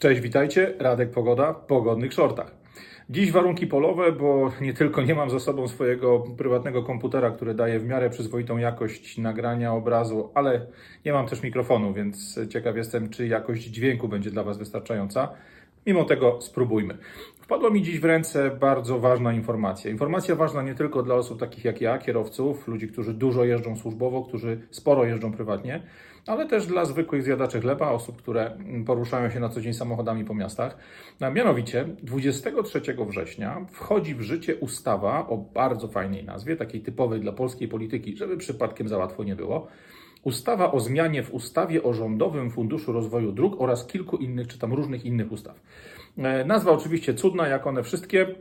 Cześć, witajcie. Radek Pogoda w pogodnych shortach. Dziś warunki polowe, bo nie tylko nie mam za sobą swojego prywatnego komputera, który daje w miarę przyzwoitą jakość nagrania obrazu, ale nie mam też mikrofonu, więc ciekaw jestem, czy jakość dźwięku będzie dla Was wystarczająca. Mimo tego spróbujmy. Wpadła mi dziś w ręce bardzo ważna informacja. Informacja ważna nie tylko dla osób takich jak ja, kierowców, ludzi, którzy dużo jeżdżą służbowo, którzy sporo jeżdżą prywatnie, ale też dla zwykłych zjadaczy chleba, osób, które poruszają się na co dzień samochodami po miastach. A mianowicie 23 września wchodzi w życie ustawa o bardzo fajnej nazwie, takiej typowej dla polskiej polityki, żeby przypadkiem za łatwo nie było. Ustawa o zmianie w ustawie o Rządowym Funduszu Rozwoju Dróg oraz kilku innych, czy tam różnych innych ustaw. E, nazwa oczywiście cudna, jak one wszystkie,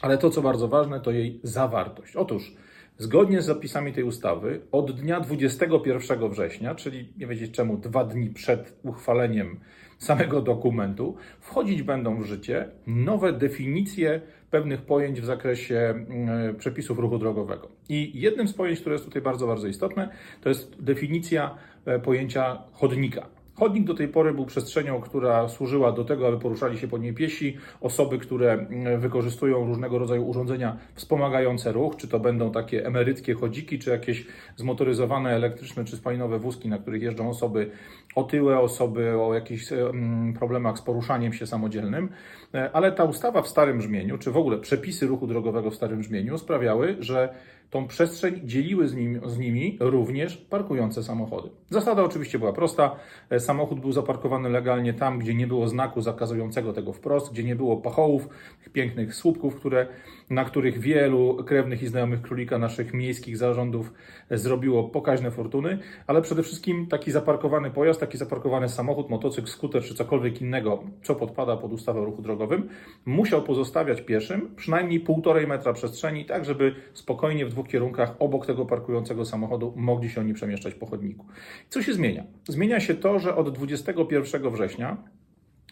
ale to, co bardzo ważne, to jej zawartość. Otóż, zgodnie z zapisami tej ustawy, od dnia 21 września, czyli nie wiedzieć czemu, dwa dni przed uchwaleniem samego dokumentu, wchodzić będą w życie nowe definicje pewnych pojęć w zakresie mm, przepisów ruchu drogowego. I jednym z pojęć, które jest tutaj bardzo, bardzo istotne, to jest definicja e, pojęcia chodnika. Chodnik do tej pory był przestrzenią, która służyła do tego, aby poruszali się po niej piesi, osoby, które mm, wykorzystują różnego rodzaju urządzenia wspomagające ruch, czy to będą takie emeryckie chodziki, czy jakieś zmotoryzowane elektryczne czy spalinowe wózki, na których jeżdżą osoby otyłe, osoby o jakichś mm, problemach z poruszaniem się samodzielnym. E, ale ta ustawa w starym brzmieniu, czy w ogóle przepisy ruchu drogowego w starym brzmieniu sprawiały, że tą przestrzeń dzieliły z, z nimi również parkujące samochody. Zasada oczywiście była prosta. E, samochód był zaparkowany legalnie tam, gdzie nie było znaku zakazującego tego wprost, gdzie nie było pachołów, tych pięknych słupków, które, na których wielu krewnych i znajomych królika naszych miejskich zarządów e, zrobiło pokaźne fortuny, ale przede wszystkim taki zaparkowany pojazd, taki zaparkowany samochód, motocykl, skuter czy cokolwiek innego, co podpada pod ustawę o ruchu drogowym, musiał pozostawiać pieszym przynajmniej półtorej metra przestrzeni, tak żeby spokojnie w dwóch kierunkach obok tego parkującego samochodu mogli się oni przemieszczać po chodniku. Co się zmienia? Zmienia się to, że od 21 września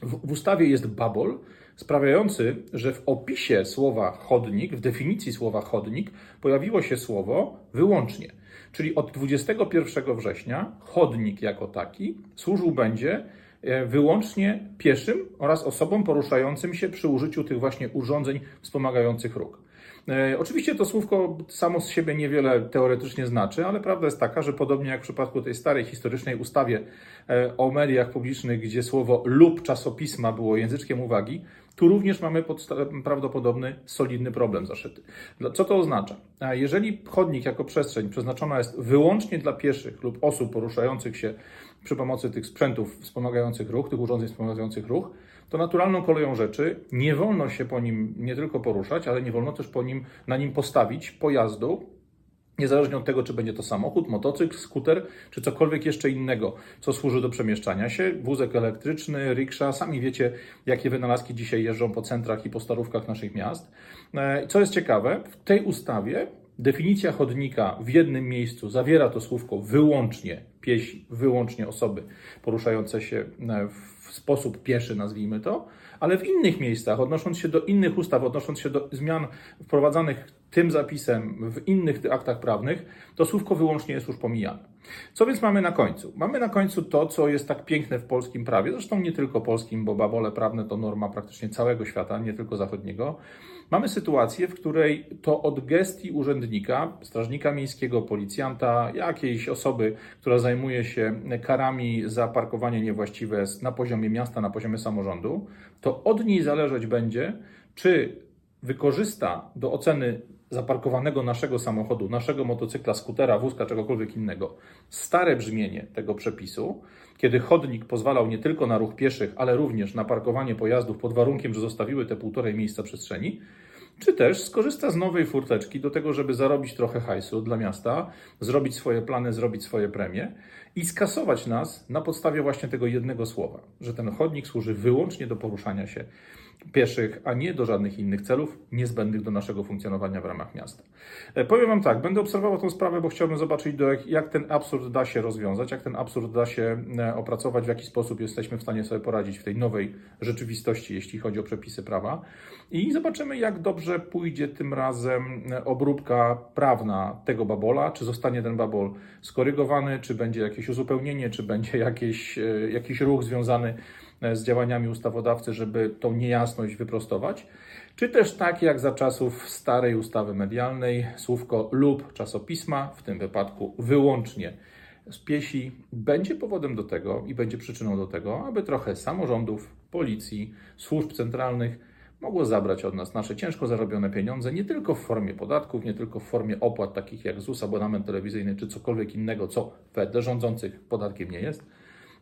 w, ustawie jest babol, sprawiający, że w opisie słowa chodnik, w definicji słowa chodnik, pojawiło się słowo wyłącznie. Czyli od 21 września chodnik jako taki służył będzie e, wyłącznie pieszym oraz osobom poruszającym się przy użyciu tych właśnie urządzeń wspomagających ruch. E, oczywiście to słówko samo z siebie niewiele teoretycznie znaczy, ale prawda jest taka, że podobnie jak w przypadku tej starej historycznej ustawie e, o mediach publicznych, gdzie słowo lub czasopisma było języczkiem uwagi, tu również mamy prawdopodobny, solidny problem zaszyty. Co to oznacza? Jeżeli chodnik jako przestrzeń przeznaczona jest wyłącznie dla pieszych lub osób poruszających się przy pomocy tych sprzętów wspomagających ruch, tych urządzeń wspomagających ruch, to naturalną koleją rzeczy nie wolno się po nim nie tylko poruszać, ale nie wolno też po nim, na nim postawić pojazdu, niezależnie od tego, czy będzie to samochód, motocykl, skuter, czy cokolwiek jeszcze innego, co służy do przemieszczania się, wózek elektryczny, riksza, sami wiecie, jakie wynalazki dzisiaj jeżdżą po centrach i po starówkach naszych miast. E, co jest ciekawe, w tej ustawie definicja chodnika w jednym miejscu zawiera to słówko wyłącznie piesi, wyłącznie osoby poruszające się e, w sposób pieszy, nazwijmy to, ale w innych miejscach, odnosząc się do innych ustaw, odnosząc się do zmian wprowadzanych tym zapisem w innych aktach prawnych, to słówko wyłącznie jest już pomijane. Co więc mamy na końcu? Mamy na końcu to, co jest tak piękne w polskim prawie, zresztą nie tylko polskim, bo babole prawne to norma praktycznie całego świata, nie tylko zachodniego. Mamy sytuację, w której to od gestii urzędnika, strażnika miejskiego, policjanta, jakiejś osoby, która zajmuje się karami za parkowanie niewłaściwe na poziomie miasta, na poziomie samorządu, to od niej zależeć będzie, czy wykorzysta do oceny zaparkowanego naszego samochodu, naszego motocykla, skutera, wózka, czegokolwiek innego, stare brzmienie tego przepisu, kiedy chodnik pozwalał nie tylko na ruch pieszych, ale również na parkowanie pojazdów pod warunkiem, że zostawiły te półtorej miejsca przestrzeni, czy też skorzysta z nowej furteczki do tego, żeby zarobić trochę hajsu dla miasta, zrobić swoje plany, zrobić swoje premie i skasować nas na podstawie właśnie tego jednego słowa, że ten chodnik służy wyłącznie do poruszania się pieszych, a nie do żadnych innych celów niezbędnych do naszego funkcjonowania w ramach miasta. E, powiem Wam tak, będę obserwował tę sprawę, bo chciałbym zobaczyć, jak, jak ten absurd da się rozwiązać, jak ten absurd da się e, opracować, w jaki sposób jesteśmy w stanie sobie poradzić w tej nowej rzeczywistości, jeśli chodzi o przepisy prawa. I zobaczymy, jak dobrze pójdzie tym razem e, obróbka prawna tego babola, czy zostanie ten babol skorygowany, czy będzie jakieś uzupełnienie, czy będzie jakieś, jakiś ruch związany z działaniami ustawodawcy, żeby tą niejasność wyprostować, czy też tak jak za czasów starej ustawy medialnej, słówko lub czasopisma, w tym wypadku wyłącznie z piesi, będzie powodem do tego i będzie przyczyną do tego, aby trochę samorządów, policji, służb centralnych mogło zabrać od nas nasze ciężko zarobione pieniądze, nie tylko w formie podatków, nie tylko w formie opłat takich jak ZUS, abonament telewizyjny czy cokolwiek innego, co wedle rządzących podatkiem nie jest,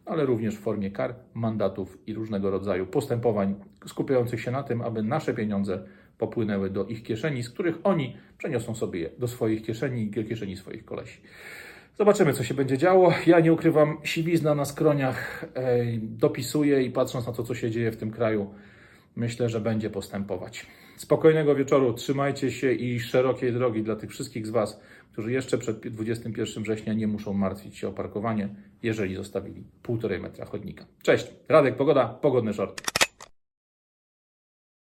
ale również w formie kar, mandatów i różnego rodzaju postępowań skupiających się na tym, aby nasze pieniądze popłynęły do ich kieszeni, z których oni przeniosą sobie je do swoich kieszeni i do kieszeni swoich kolesi. Zobaczymy, co się będzie działo. Ja nie ukrywam, siwizna na skroniach dopisuje i patrząc na to, co się dzieje w tym kraju, myślę, że będzie postępować. Spokojnego wieczoru, trzymajcie się i szerokiej drogi dla tych wszystkich z Was, którzy jeszcze przed 21 września nie muszą martwić się o parkowanie, jeżeli zostawili półtorej metra chodnika. Cześć, Radek Pogoda, pogodny short.